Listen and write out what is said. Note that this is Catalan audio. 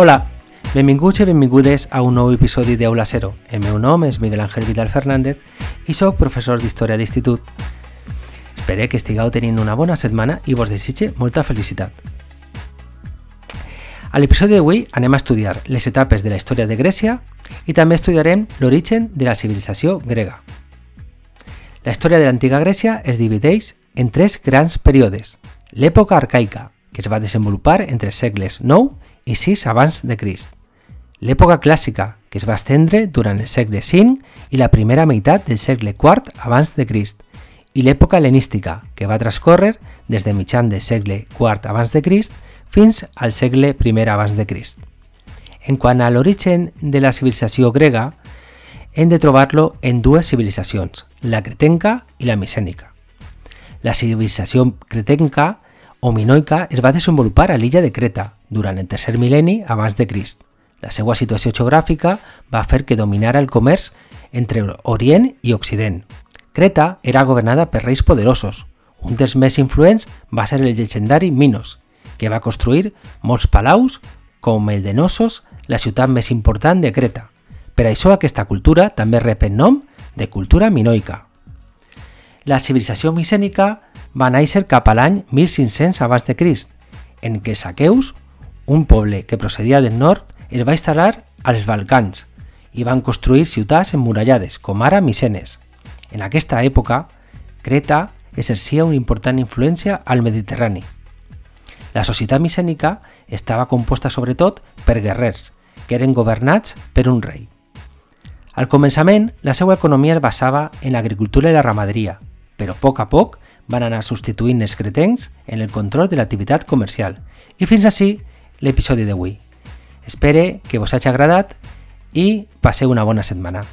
Hola, benvinguts i benvingudes a un nou episodi d'Aula Cero. El meu nom és Miguel Ángel Vidal Fernández i sóc professor d'Història d'Institut. Espero que estigueu tenint una bona setmana i vos desitge molta felicitat. A l'episodi d'avui anem a estudiar les etapes de la història de Grècia i també estudiarem l'origen de la civilització grega. La història de l'antiga Grècia es divideix en tres grans períodes. L'època arcaica, que es va desenvolupar entre els segles 9 i 6 abans de Crist. L'època clàssica, que es va estendre durant el segle V i la primera meitat del segle IV abans de Crist, i l'època helenística, que va transcórrer des de mitjan del segle IV abans de Crist fins al segle I abans de Crist. En quant a l'origen de la civilització grega, hem de trobar-lo en dues civilitzacions, la cretenca i la micènica. La civilització cretenca o minoica es va desenvolupar a l'illa de Creta durant el tercer mil·lenni abans de Crist. La seva situació geogràfica va fer que dominara el comerç entre Orient i Occident. Creta era governada per reis poderosos. Un dels més influents va ser el llegendari Minos, que va construir molts palaus com el de Nossos, la ciutat més important de Creta. Per això aquesta cultura també rep el nom de cultura minoica. La civilització micènica va néixer cap a l'any 1500 abans de Crist, en què Saqueus, un poble que procedia del nord, es va instal·lar als Balcans i van construir ciutats emmurallades, com ara Micenes. En aquesta època, Creta exercia una important influència al Mediterrani. La societat micènica estava composta sobretot per guerrers, que eren governats per un rei. Al començament, la seva economia es basava en l'agricultura i la ramaderia, però a poc a poc van anar substituint els cretencs en el control de l'activitat comercial. I fins així l'episodi d'avui. Espere que vos hagi agradat i passeu una bona setmana.